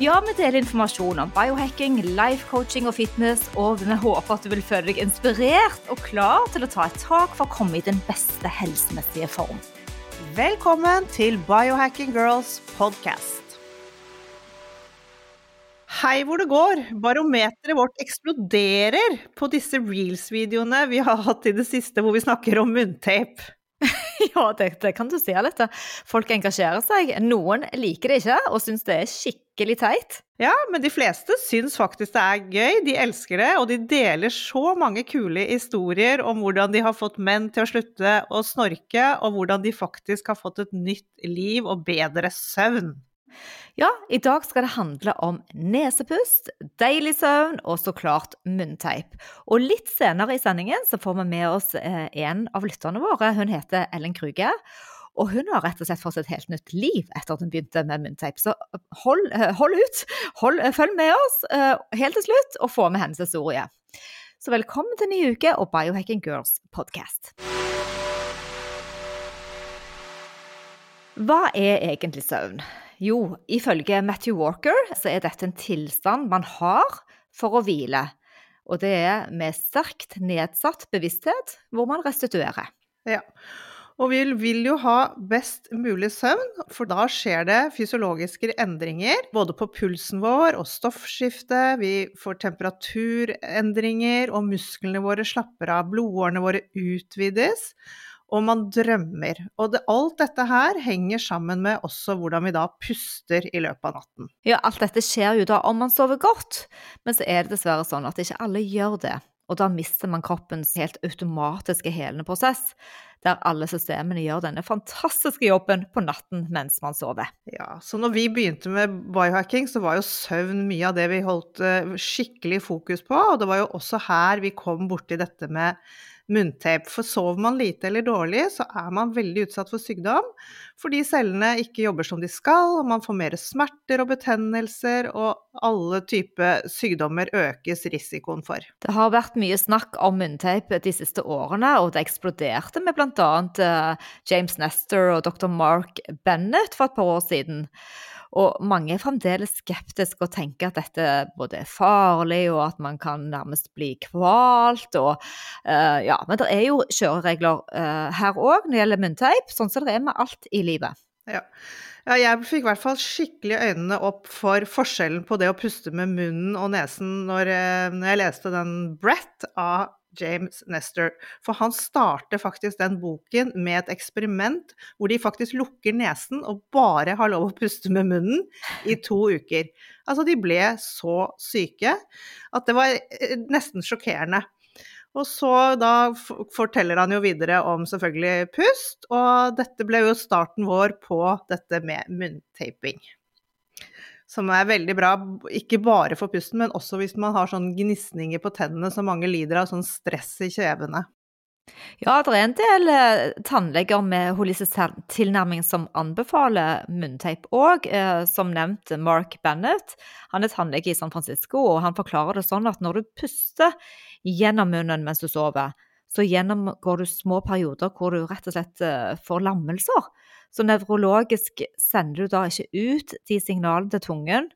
Ja, vi deler informasjon om biohacking, life coaching og fitness, og vi håper at du vil føle deg inspirert og klar til å ta et tak for å komme i den beste helsemessige form. Velkommen til Biohacking Girls podcast. Hei hvor det går! Barometeret vårt eksploderer på disse reels-videoene vi har hatt i det siste hvor vi snakker om munntape. Ja, det, det kan du si, Alette. Folk engasjerer seg. Noen liker det ikke og syns det er skikkelig teit. Ja, men de fleste syns faktisk det er gøy. De elsker det, og de deler så mange kule historier om hvordan de har fått menn til å slutte å snorke, og hvordan de faktisk har fått et nytt liv og bedre søvn. Ja, i dag skal det handle om nesepust, deilig søvn og så klart munnteip. Og litt senere i sendingen så får vi med oss eh, en av lytterne våre. Hun heter Ellen Kruge. Og hun har rett og slett fått et helt nytt liv etter at hun begynte med munnteip. Så hold, eh, hold ut, hold, eh, følg med oss helt til slutt, og få med hennes historie. Så velkommen til ny uke og Biohacking Girls podcast. Hva er egentlig søvn? Jo, ifølge Matthew Walker så er dette en tilstand man har for å hvile. Og det er med sterkt nedsatt bevissthet hvor man restituerer. Ja. Og vi vil jo ha best mulig søvn, for da skjer det fysiologiske endringer. Både på pulsen vår og stoffskiftet, Vi får temperaturendringer, og musklene våre slapper av. Blodårene våre utvides og man drømmer. Og det, alt dette her henger sammen med også hvordan vi da puster i løpet av natten. Ja, alt dette skjer jo da om man sover godt, men så er det dessverre sånn at ikke alle gjør det. Og da mister man kroppens helt automatiske helende prosess, der alle systemene gjør denne fantastiske jobben på natten mens man sover. Ja, så når vi begynte med biohacking, så var jo søvn mye av det vi holdt eh, skikkelig fokus på, og det var jo også her vi kom borti dette med munntape. For sover man lite eller dårlig, så er man veldig utsatt for sykdom. Fordi cellene ikke jobber som de skal, og man får mer smerter og betennelser, og alle typer sykdommer økes risikoen for. Det har vært mye snakk om munntape de siste årene, og det eksploderte med bl.a. Eh, James Nestor og dr. Mark Bennett for et par år siden. Og mange er fremdeles skeptiske og tenker at dette både er farlig, og at man kan nærmest bli kvalt. Og, uh, ja, men det er jo kjøreregler uh, her òg når det gjelder munnteip, sånn som det er med alt i livet. Ja. ja. jeg fikk i hvert fall skikkelig øynene opp for forskjellen på det å puste med munnen og nesen når, eh, når jeg leste den Brett av James Nestor. For han starter faktisk den boken med et eksperiment hvor de faktisk lukker nesen og bare har lov å puste med munnen i to uker. Altså, de ble så syke at det var eh, nesten sjokkerende. Og så da forteller han jo videre om selvfølgelig pust, og dette ble jo starten vår på dette med munntaping som er veldig bra, ikke bare for pusten, men også hvis man har sånn gnisninger på tennene som mange lider av, sånn stress i kjevene. Ja, det er en del eh, tannleger med holistisk tilnærming som anbefaler munnteip òg. Eh, som nevnt Mark Bennett. Han er tannlege i San Francisco, og han forklarer det sånn at når du puster gjennom munnen mens du sover, så gjennomgår du små perioder hvor du rett og slett eh, får lammelser. Så nevrologisk sender du da ikke ut de signalene til tungen,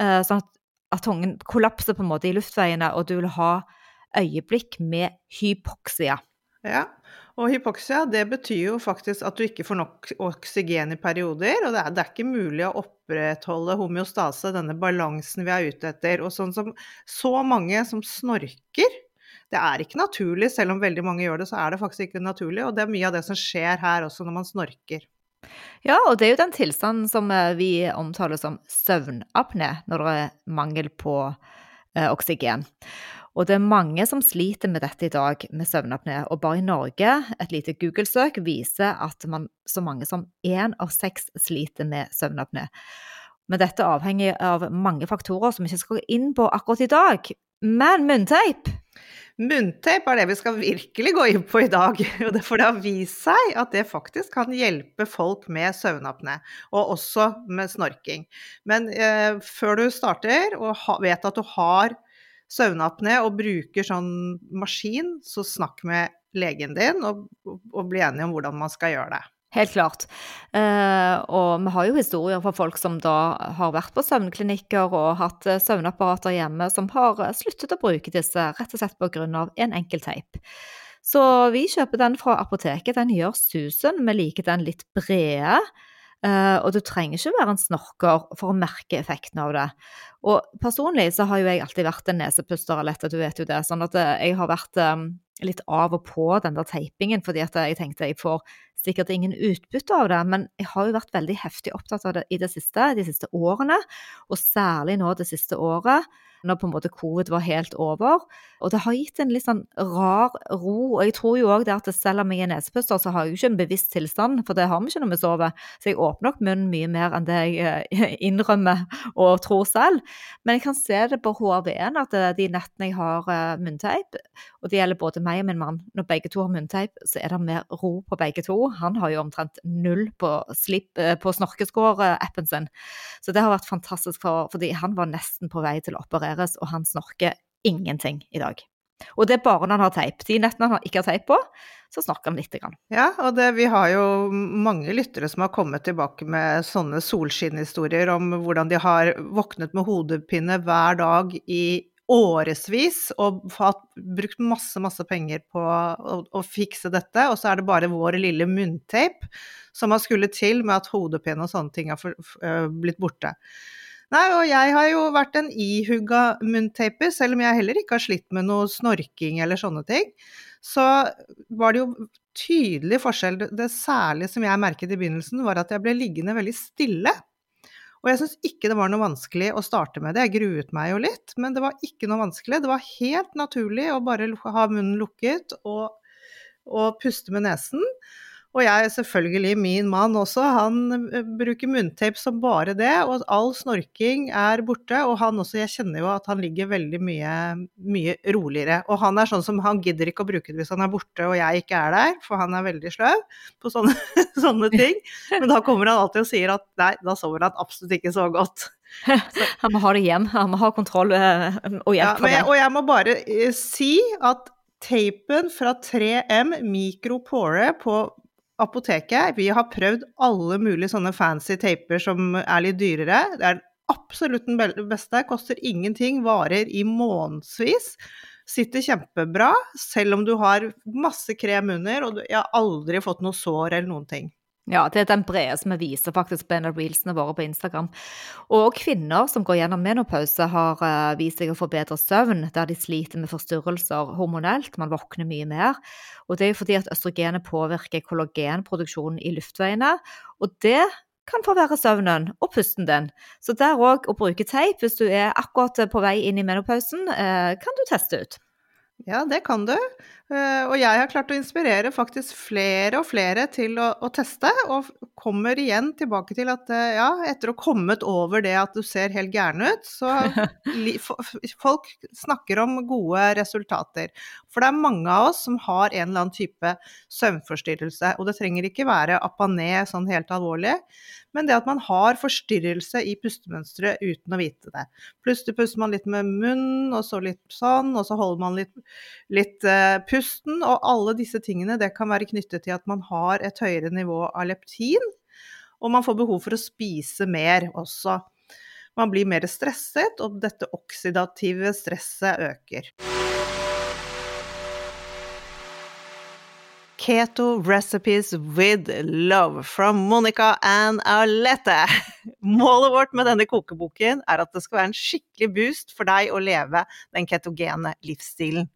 eh, sånn at, at tungen kollapser på en måte i luftveiene, og du vil ha øyeblikk med hypoksia. Ja, og hypoksia det betyr jo faktisk at du ikke får nok oksygen i perioder, og det er, det er ikke mulig å opprettholde homeostase, denne balansen vi er ute etter. Og sånn som så mange som snorker, det er ikke naturlig, selv om veldig mange gjør det, så er det faktisk ikke naturlig. Og det er mye av det som skjer her også når man snorker. Ja, og det er jo den tilstanden som eh, vi omtaler som søvnapné, når det er mangel på eh, oksygen. Og det er mange som sliter med dette i dag, med søvnapné. Og bare i Norge, et lite Google-søk viser at man, så mange som én av seks sliter med søvnapné. Men dette avhenger av mange faktorer som vi ikke skal gå inn på akkurat i dag. Men munnteip Munnteip er det vi skal virkelig gå inn på i dag. For det har vist seg at det faktisk kan hjelpe folk med søvnapné, og også med snorking. Men eh, før du starter og vet at du har søvnapné og bruker sånn maskin, så snakk med legen din og, og bli enige om hvordan man skal gjøre det. Helt klart. Eh, og vi har jo historier fra folk som da har vært på søvnklinikker og hatt eh, søvnapparater hjemme, som har eh, sluttet å bruke disse rett og slett pga. en enkel teip. Så vi kjøper den fra apoteket. Den gjør susen. Vi liker den litt brede. Uh, og du trenger ikke være en snorker for å merke effekten av det. Og personlig så har jo jeg alltid vært en nesepuster, Alette, du vet jo det. Sånn at jeg har vært um, litt av og på den der teipingen, fordi at jeg tenkte jeg får sikkert ingen utbytte av det, men jeg har jo vært veldig heftig opptatt av det i det siste, de siste årene, og særlig nå det siste året når på en måte covid var helt over. Og det har gitt en litt sånn rar ro. Og jeg tror jo òg det at selv om jeg er nesepuster, så har jeg jo ikke en bevisst tilstand, for det har vi ikke når vi sover. Så jeg åpner nok munnen mye mer enn det jeg eh, innrømmer og tror selv. Men jeg kan se det på HRV-en at eh, de nettene jeg har eh, munnteip, og det gjelder både meg og min mann, når begge to har munnteip, så er det mer ro på begge to. Han har jo omtrent null på, på snorkeskår-appen sin. Så det har vært fantastisk, for, fordi han var nesten på vei til å operere opereres, og han snorker ingenting i dag. Og det er bare når han har teip. De nettene han ikke har teip på, så snakker han lite grann. Ja, og det, vi har jo mange lyttere som har kommet tilbake med sånne solskinnhistorier om hvordan de har våknet med hodepine hver dag i årevis og fått brukt masse, masse penger på å, å, fikse dette, og så er det bare vår lille munnteip som har skulle til med at hodepine og sånne ting har for, for, blitt borte. Nei, og jeg har jo vært en ihugga munntaper, selv om jeg heller ikke har slitt med noe snorking eller sånne ting. Så var det jo tydelig forskjell. Det særlige som jeg merket i begynnelsen, var at jeg ble liggende veldig stille. Og jeg syns ikke det var noe vanskelig å starte med det. Jeg gruet meg jo litt, men det var ikke noe vanskelig. Det var helt naturlig å bare ha munnen lukket og, og puste med nesen. Og jeg, selvfølgelig, min mann også, han eh, bruker munntape som bare det, og all snorking er borte. Og han også, jeg kjenner jo at han ligger veldig mye, mye roligere. Og han er sånn som, han gidder ikke å bruke det hvis han er borte og jeg ikke er der, for han er veldig sløv på sånne, sånne ting. Men da kommer han alltid og sier at nei, da sover han absolutt ikke så godt. Så. Han må ha det igjen, han må ha kontroll eh, og hjelp ja, fra. Og jeg må bare eh, si at Tapen fra 3M Micropore på apoteket. Vi har prøvd alle mulige sånne fancy taper som er litt dyrere. Det er absolutt den beste. Koster ingenting, varer i månedsvis. Sitter kjempebra, selv om du har masse krem under, og jeg har aldri fått noe sår eller noen ting. Ja, det er den brede som vi viser faktisk på en av reelsene våre på Instagram. Og kvinner som går gjennom menopause, har uh, vist seg å få bedre søvn der de sliter med forstyrrelser hormonelt. Man våkner mye mer. Og det er jo fordi at østrogenet påvirker kollagenproduksjonen i luftveiene. Og det kan forverre søvnen og pusten din. Så der òg å bruke teip hvis du er akkurat på vei inn i menopausen, uh, kan du teste ut. Ja, det kan du. Eh, og jeg har klart å inspirere faktisk flere og flere til å, å, teste, og kommer igjen tilbake til at eh, ja, etter å ha kommet over det at du ser helt gæren ut, så folk snakker om gode resultater. For det er mange av oss som har en eller annen type søvnforstyrrelse, og det trenger ikke være apané sånn helt alvorlig, men det at man har forstyrrelse i pustemønsteret uten å vite det. Plutselig puster man litt med munnen, og så litt sånn, og så holder man litt, litt uh, pusten. Og alle disse tingene det kan være knyttet til at man har et høyere nivå av leptin, og man får behov for å spise mer også. Man blir mer stresset, og dette oksidative stresset øker. Keto Recipes with Love from Monica and Alette. Målet vårt med denne kokeboken er at det skal være en skikkelig boost for deg å leve den ketogene livsstilen.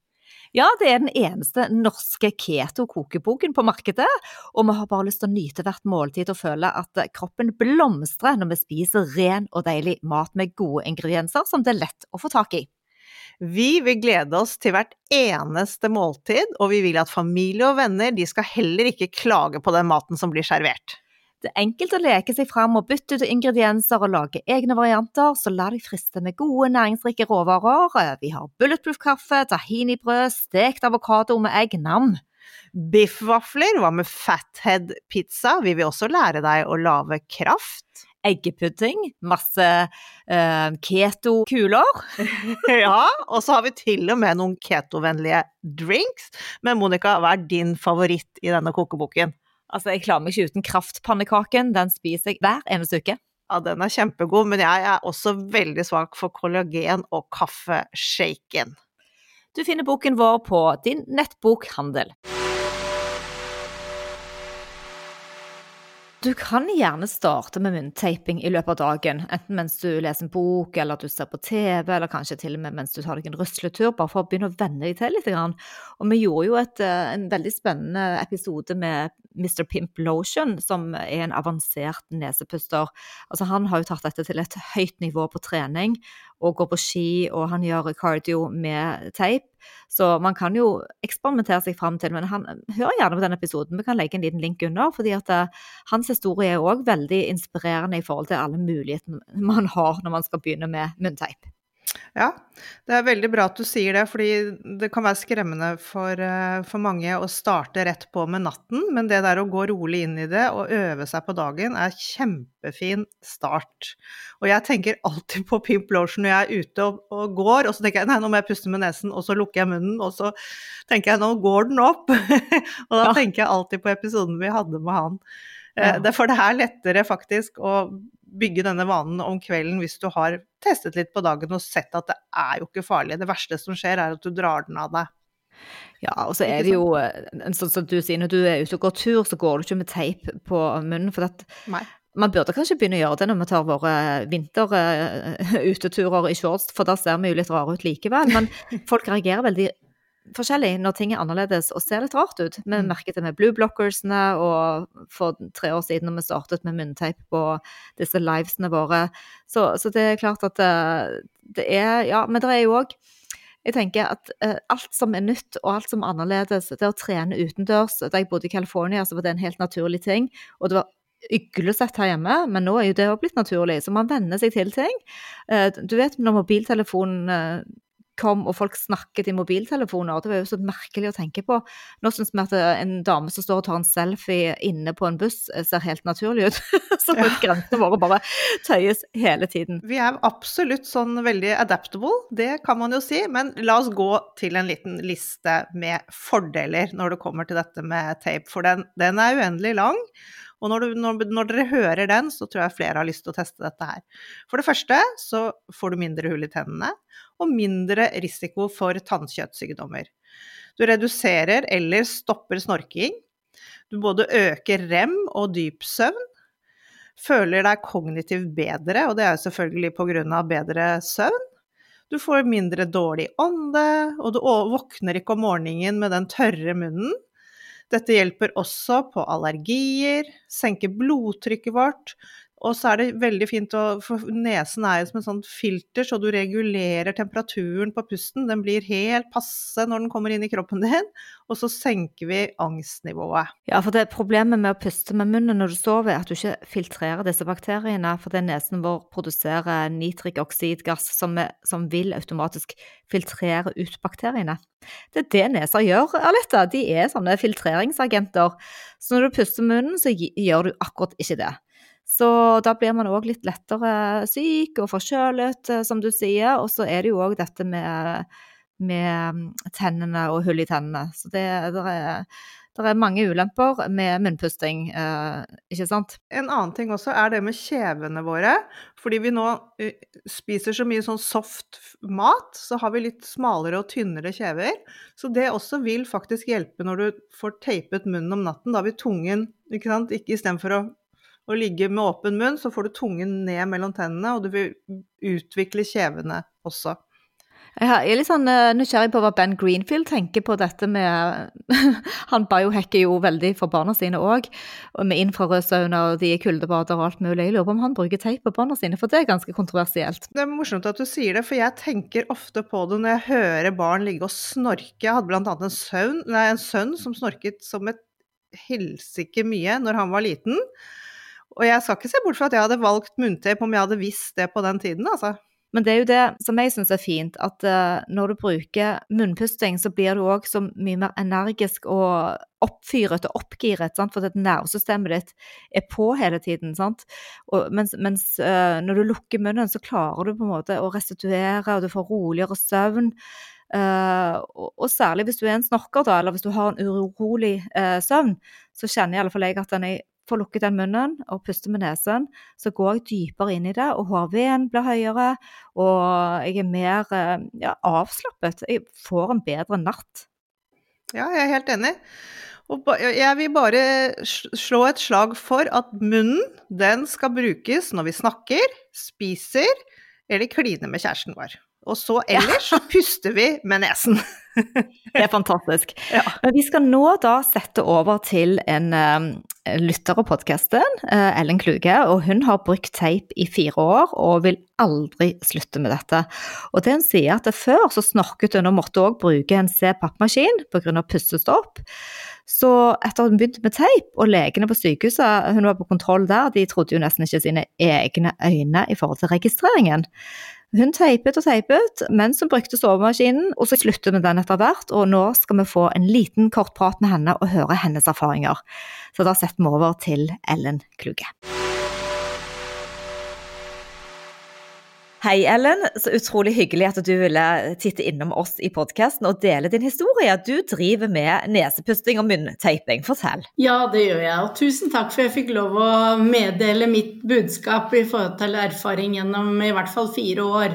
Ja, det er den eneste norske keto-kokeboken på markedet, og vi har bare lyst til å nyte hvert måltid og føle at kroppen blomstrer når vi spiser ren og deilig mat med gode ingredienser som det er lett å få tak i. Vi vil glede oss til hvert eneste måltid, og vi vil at familie og venner de skal heller ikke klage på den maten som blir servert. Det er enkelt å leke seg fram og bytte ut ingredienser og lage egne varianter, så la deg friste med gode, næringsrike råvarer. Vi har bulletproof-kaffe, tahinibrød, stekt avokado med egg, nam. Biffvafler, hva med fathead-pizza? Vi vil også lære deg å lage kraft. Eggepudding, masse uh, keto-kuler. ja, og så har vi til og med noen ketovennlige drinks. Men Monica, hva er din favoritt i denne kokeboken? Altså, Jeg klarer meg ikke uten kraftpannekaken. Den spiser jeg hver eneste uke. Ja, den er kjempegod, men jeg er også veldig svak for kollagen og kaffeshaken. Du finner boken vår på din nettbokhandel. Du kan gjerne starte med munntaping i løpet av dagen, enten mens du leser en bok, eller du ser på TV, eller kanskje til og med mens du tar deg en rusletur, bare for å begynne å venne deg til litt. Og vi gjorde jo et, eh, en veldig spennende episode med Mr. Pimp Lotion, som er en avansert nesepuster. Altså, han har jo tatt dette til et høyt nivå på trening, og går på ski, og han gjør cardio med teip. Så man kan jo eksperimentere seg fram til, men han, hør gjerne på den episoden. Vi kan legge en liten link under, fordi at uh, hans historie er òg veldig inspirerende i forhold til alle mulighetene man har når man skal begynne med munnteip. Ja, det er veldig bra at du sier det, fordi det kan være skremmende for, eh, for, mange å starte rett på med natten, men det der å gå rolig inn i det og øve seg på dagen er kjempefin start. Og jeg tenker alltid på Pimp Lotion når jeg er ute og, og, går, og så tenker jeg nei, nå må jeg puste med nesen, og så lukker jeg munnen, og så tenker jeg nå går den opp. og da ja. tenker jeg alltid på episoden vi hadde med han. Eh, ja. For det er lettere faktisk å bygge denne vanen om kvelden hvis du har testet litt på dagen og sett at det er jo ikke farlig. Det verste som skjer, er at du drar den av deg. Ja, og så er det jo eh, sånn som du sier, når du er ute og går tur, så går du ikke med teip på munnen. For at Nei. man burde kanskje begynne å gjøre det når vi tar våre vinteruteturer i shorts, for da ser vi jo litt rare ut likevel. Men folk reagerer veldig forskjellig når ting er annerledes og ser litt rart ut. Vi mm. merket det med blue blockersene, og for tre år siden når vi startet med munnteip på disse livesene våre. Så, så det er klart at det, eh, det er Ja, men det er jo òg jeg tenker at uh, alt som er nytt og alt som er annerledes, det å trene utendørs Da jeg bodde i California, så var det en helt naturlig ting. Og det var uglesett her hjemme, men nå er jo det òg blitt naturlig. Så man venner seg til ting. Uh, du vet når mobiltelefonen uh, kom og folk snakket i mobiltelefoner. Det var jo så merkelig å tenke på. Nå syns vi at en dame som står og tar en selfie inne på en buss, eh, ser helt naturlig ut. så ja. grensene våre bare tøyes hele tiden. Vi er absolutt sånn veldig adaptable, det kan man jo si. Men la oss gå til en liten liste med fordeler når det kommer til dette med tape, for den, den er uendelig lang. Og når, du, når, når, dere hører den, så tror jeg flere har lyst til å teste dette her. For det første så får du mindre hull i tennene, og mindre risiko for tannkjøttsykdommer. Du reduserer eller stopper snorking. Du både øker rem og dyp søvn. Føler deg kognitivt bedre, og det er jo selvfølgelig pga. bedre søvn. Du får mindre dårlig ånde, og du våkner ikke om morgenen med den tørre munnen. Dette hjelper også på allergier, senker blodtrykket vårt. Og så er det veldig fint å For nesen er jo som et sånt filter, så du regulerer temperaturen på pusten. Den blir helt passe når den kommer inn i kroppen din, og så senker vi angstnivået. Ja, for det problemet med å puste med munnen når du sover, er at du ikke filtrerer disse bakteriene. For det nesen vår produserer nitrikoksidgass som, som vil automatisk filtrere ut bakteriene. Det er det neser gjør, Aletta. De er sånne filtreringsagenter. Så når du puster munnen, så gjør du akkurat ikke det. Så da blir man òg litt lettere syk og forkjølet, eh, som du sier. Og så er det jo òg dette med, med, mm, tennene og hull i tennene. Så det, det er det er mange ulemper med munnpusting, eh, ikke sant? En annen ting også er det med kjevene våre. Fordi vi nå uh, spiser så mye sånn soft mat, så har vi litt smalere og tynnere kjever. Så det også vil faktisk hjelpe når du får teipet munnen om natten. Da vil tungen, ikke sant, istedenfor å å ligge med åpen munn, så får du tungen ned mellom tennene, og du vil utvikle kjevene også. Jeg er litt sånn eh, nysgjerrig på hva Ben Greenfield tenker på dette med Han biohacker jo veldig for barna sine òg, med infrarødsauna og de i kuldebader og alt mulig. Jeg lurer på om han bruker teip på barna sine, for det er ganske kontroversielt. Det er morsomt at du sier det, for jeg tenker ofte på det når jeg hører barn ligge og snorke. Jeg hadde blant annet en nei, en sønn som snorket som et helsike mye når han var liten. Og jeg skal ikke se bort fra at jeg hadde valgt munntape om jeg hadde visst det på den tiden, altså. Men det er jo det som jeg syns er fint, at uh, når du bruker munnpusting, så blir du òg så mye mer energisk og oppfyret og oppgiret, sant? for at nervesystemet ditt er på hele tiden. Og mens, mens uh, når du lukker munnen, så klarer du på en måte å restituere, og du får roligere søvn. Uh, og, og, særlig hvis du er en snorker, da, eller hvis du har en urolig søvn, så kjenner i alle fall jeg at den er får lukket den munnen og puster med nesen, så går jeg dypere inn i det, og HRV-en blir høyere, og jeg er mer eh, ja, avslappet. Jeg får en bedre natt. Ja, jeg er helt enig. Og jeg vil bare slå et slag for at munnen, den skal brukes når vi snakker, spiser eller kliner med kjæresten vår. Og så ellers så puster vi med nesen. det er fantastisk. Ja. Men vi skal nå da sette over til en um, lytter av podkasten, uh, Ellen Kluge. Og hun har brukt teip i fire år og vil aldri slutte med dette. Og det hun sier at før så snorket hun og måtte òg bruke en C-pappmaskin pga. pustestopp. Så etter at hun begynte med teip, og legene på sykehuset, hun var på kontroll der, de trodde jo nesten ikke sine egne øyne i forhold til registreringen. Hun teipet og teipet mens hun brukte sovemaskinen, og så sluttet vi den etter hvert. Og nå skal vi få en liten kort prat med henne og høre hennes erfaringer. Så da setter vi over til Ellen Kluge. Hei, Ellen. Så utrolig hyggelig at du ville titte innom oss i podkasten og dele din historie. Du driver med nesepusting og munnteiping. Fortell. Ja, det gjør jeg. Og tusen takk for jeg fikk lov å meddele mitt budskap i forhold til erfaring gjennom i hvert fall fire år.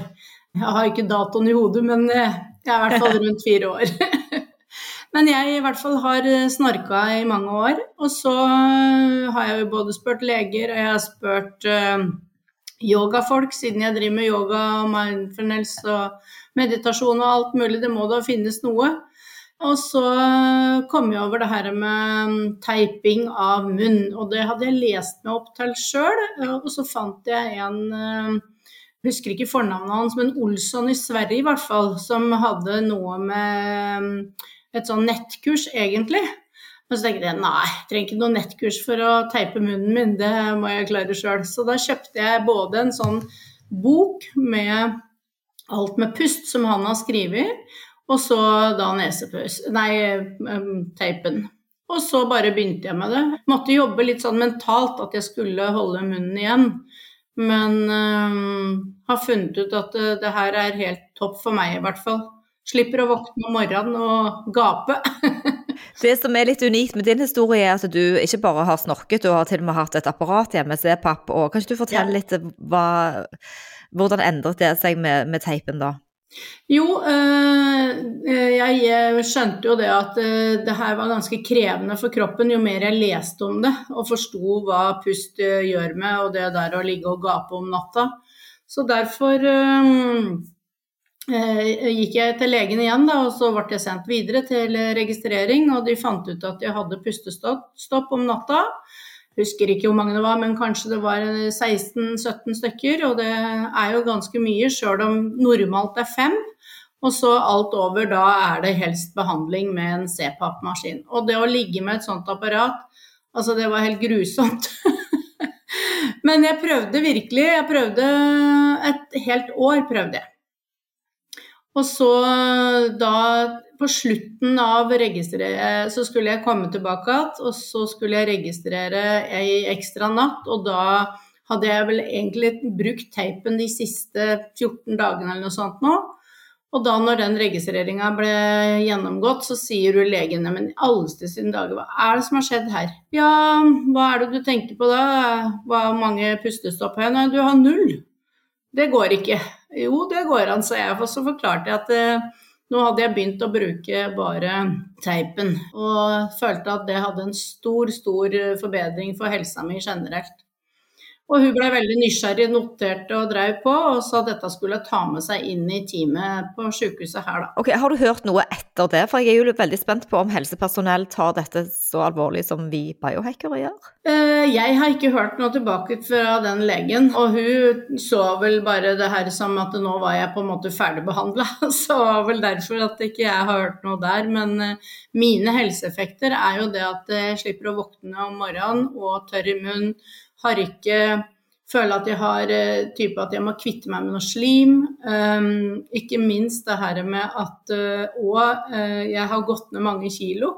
Jeg har ikke datoen i hodet, men eh, jeg er i hvert fall rundt fire år. Men jeg i hvert fall har snorka i mange år. Og så har jeg jo både spurt leger, og jeg har spurt yogafolk, siden jeg driver med yoga og mindfulness og meditasjon og alt mulig. Det må da finnes noe. Og så kom jeg over det her med mm, teiping av munn, og det hadde jeg lest meg opp til sjøl. Og så fant jeg en jeg eh, husker ikke fornavnet hans, men Olsson i Sverige i hvert fall, som hadde noe med mm, et sånn nettkurs, egentlig. Men så tenkte jeg nei, jeg trenger ikke noe nettkurs for å teipe munnen min, det må jeg klare sjøl. Så da kjøpte jeg både en sånn bok med alt med pust som han har skrevet, og så da nesepøs Nei, teipen. Og så bare begynte jeg med det. Måtte jobbe litt sånn mentalt at jeg skulle holde munnen igjen. Men øh, har funnet ut at det, det her er helt topp for meg, i hvert fall. Slipper å våkne om morgenen og gape. Det som er litt unikt med din historie, er at du ikke bare har snorket, du har til og med hatt et apparat hjemme, C-papp. og Kan ikke du fortelle litt hva, hvordan endret det seg med, med teipen da? Jo, øh, jeg skjønte jo det at det her var ganske krevende for kroppen jo mer jeg leste om det og forsto hva pust gjør med og det der å ligge og gape om natta. Så derfor Eh, gikk jeg til legen igjen, da, og så ble jeg sendt videre til registrering. Og de fant ut at jeg hadde pustestopp om natta. Husker ikke hvor mange det var, men kanskje det var 16-17 stykker. Og det er jo ganske mye, sjøl om normalt er fem. Og så alt over, da er det helst behandling med en CPAP-maskin. Og det å ligge med et sånt apparat, altså det var helt grusomt. men jeg prøvde virkelig. Jeg prøvde et helt år, prøvde jeg. Og så da på slutten av registreringen så skulle jeg komme tilbake igjen, og så skulle jeg registrere ei ekstra natt, og da hadde jeg vel egentlig brukt teipen de siste 14 dagene eller noe sånt nå. Og da når den registreringa ble gjennomgått, så sier du legen men i alleste sine dager, hva er det som har skjedd her? Ja, hva er det du tenker på da? Hvor mange pustestopp har jeg? Nei, du har null. Det går ikke. Jo, det går an, sa jeg. Og så forklarte jeg at eh, nå hadde jeg begynt å bruke bare teipen, og følte at det hadde en stor, stor forbedring for helsa mi generelt. Og hun ble veldig nysgjerrig, noterte og drev på, og sa dette skulle ta med seg inn i teamet på sykehuset her, da. Ok, Har du hørt noe etter det? For jeg er jo veldig spent på om helsepersonell tar dette så alvorlig som vi biohackere gjør. Eh, jeg har ikke hørt noe tilbake fra den legen, og hun så vel bare det her som at nå var jeg på en måte ferdigbehandla. Så var vel derfor at ikke jeg har hørt noe der. Men eh, mine helseeffekter er jo det at jeg slipper å våkne om morgenen og tørr i munnen har ikke Føler at jeg har eh, type at jeg må kvitte meg med noe slim. Um, ikke minst det her med at Og uh, uh, jeg har gått ned mange kilo.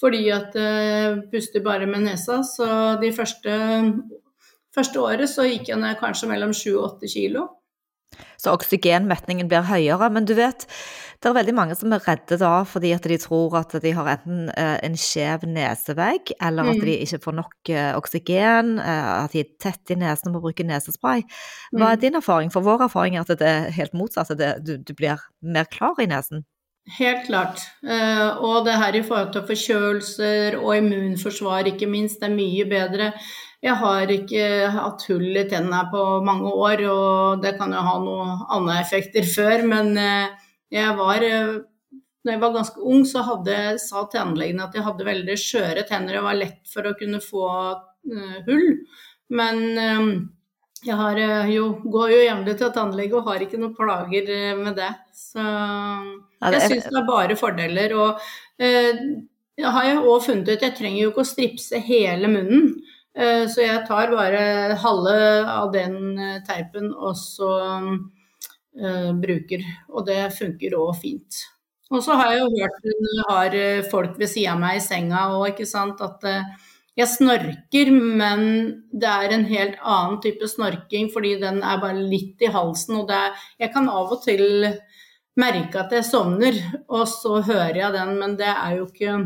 Fordi at jeg uh, puster bare med nesa. Så de første, første året så gikk jeg ned kanskje mellom 7 og 8 kilo. Så oksygenmetningen blir høyere. Men du vet, det er veldig mange som er redde da fordi at de tror at de har enten eh, en skjev nesevegg, eller at mm. de ikke får nok eh, oksygen, eh, at de er tett i nesen og må bruke nesespray. Hva er mm. din erfaring? For vår erfaring er at det er helt motsatt, at du, du blir mer klar i nesen. Helt klart. Og det her i forhold til forkjølelser og immunforsvar, ikke minst, det er mye bedre. Jeg har ikke hatt hull i tennene på mange år, og det kan jo ha noen andre effekter før, men eh, jeg var eh, når jeg var ganske ung, så hadde, sa tannlegen at jeg hadde veldig skjøre tenner og var lett for å kunne få uh, hull. Men jeg har, jo, går jo jevnlig til tannlege og har ikke noen plager med det. Så jeg syns det er bare fordeler. Og jeg har jo òg funnet ut jeg trenger jo ikke å stripse hele munnen. Eh, så jeg tar bare halve av den eh, teipen og så uh, bruker. Og det funker òg fint. Og så har jeg jo hørt når har folk ved sida av meg i senga òg, ikke sant, at jeg snorker, men det er en helt annen type snorking fordi den er bare litt i halsen. Og er, jeg kan av og til merke at jeg sovner, og så hører jeg den, men det er jo ikke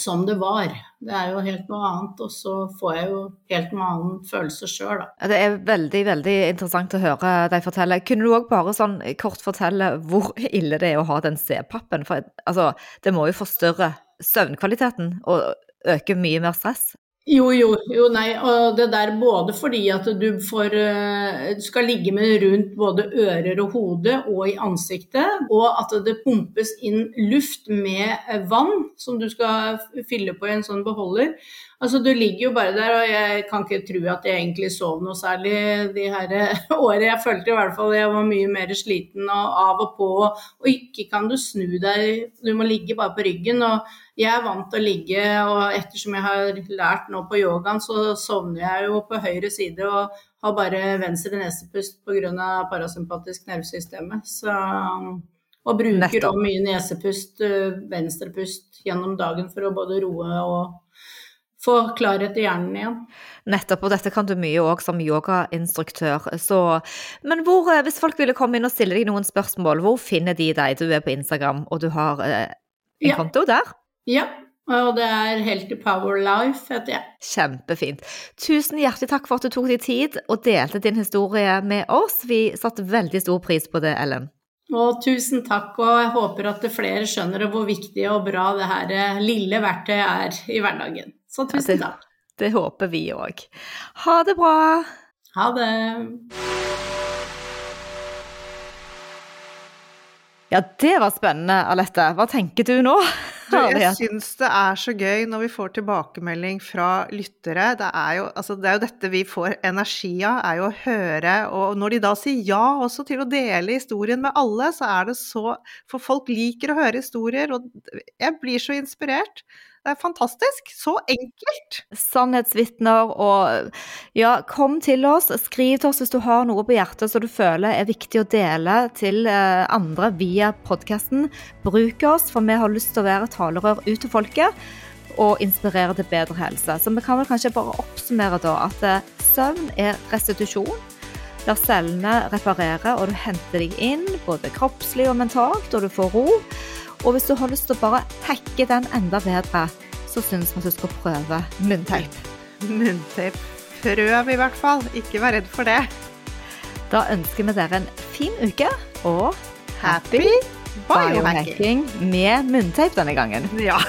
som det var. Det er jo helt noe annet, og så får jeg jo helt noe annen følelse sjøl, da. Det er veldig, veldig interessant å høre deg fortelle. Kunne du òg bare sånn kort fortelle hvor ille det er å ha den C-pappen? For altså, det må jo forstyrre søvnkvaliteten og øke mye mer stress? Jo, jo, jo, nei. Og det der både fordi at du får eh, skal ligge med rundt både ører og hode og i ansiktet. Og at det pumpes inn luft med vann som du skal fylle på i en sånn beholder. Altså, du ligger jo bare der, og jeg kan ikke tro at jeg egentlig sov noe særlig de her årene. Jeg følte i hvert fall jeg var mye mer sliten og av og på. Og ikke kan du snu deg, du må ligge bare på ryggen. og jeg er vant til å ligge, og ettersom jeg har lært nå på yogaen, så sovner jeg jo på høyre side og har bare venstre nesepust pga. parasympatisk nervesystemet. Så, og bruker mye nesepust, eh, venstrepust gjennom dagen for å både roe og få klarhet i hjernen igjen. Nettopp, og dette kan du mye òg som yogainstruktør. Så, men hvor, eh, hvis folk ville komme inn og stille deg noen spørsmål, hvor finner de deg? Du er på Instagram, og du har eh, en ja. konto der? Ja, og det er Healthy Power Life, heter jeg. Kjempefint. Tusen hjertelig takk for at du tok deg tid og delte din historie med oss. Vi satte veldig stor pris på det, Ellen. Og tusen takk, og jeg håper at flere skjønner hvor viktig og bra det her eh, lille verktøyet er i hverdagen. Så tusen ja, takk. Det håper vi òg. Ha det bra. Ha det. Ja, det var spennende, Alette. Hva tenker du nå? Du, jeg syns det er så gøy når vi får tilbakemelding fra lyttere. Det er, jo, altså, det er jo dette vi får energi av, er jo å høre Og når de da sier ja også til å dele historien med alle, så er det så For folk liker å høre historier, og jeg blir så inspirert. Det er fantastisk. Så enkelt. Sannhetsvitner og ja, kom til oss. Skriv til oss hvis du har noe på hjertet som du føler er viktig å dele til eh, andre via podkasten. Bruk oss, for vi har lyst til å være talerør ut til folket og inspirere til bedre helse. Så vi kan vel kanskje bare oppsummere da at eh, søvn er restitusjon. Der cellene reparerer, og du henter deg inn både kroppslig og mentalt, og du får ro. Og hvis du har lyst til å bare hacke den enda bedre, så syns vi du skal prøve munnteip. Munnteip. Prøv i hvert fall. Ikke vær redd for det. Da ønsker vi dere en fin uke og happy biohacking med munnteip denne gangen. Ja.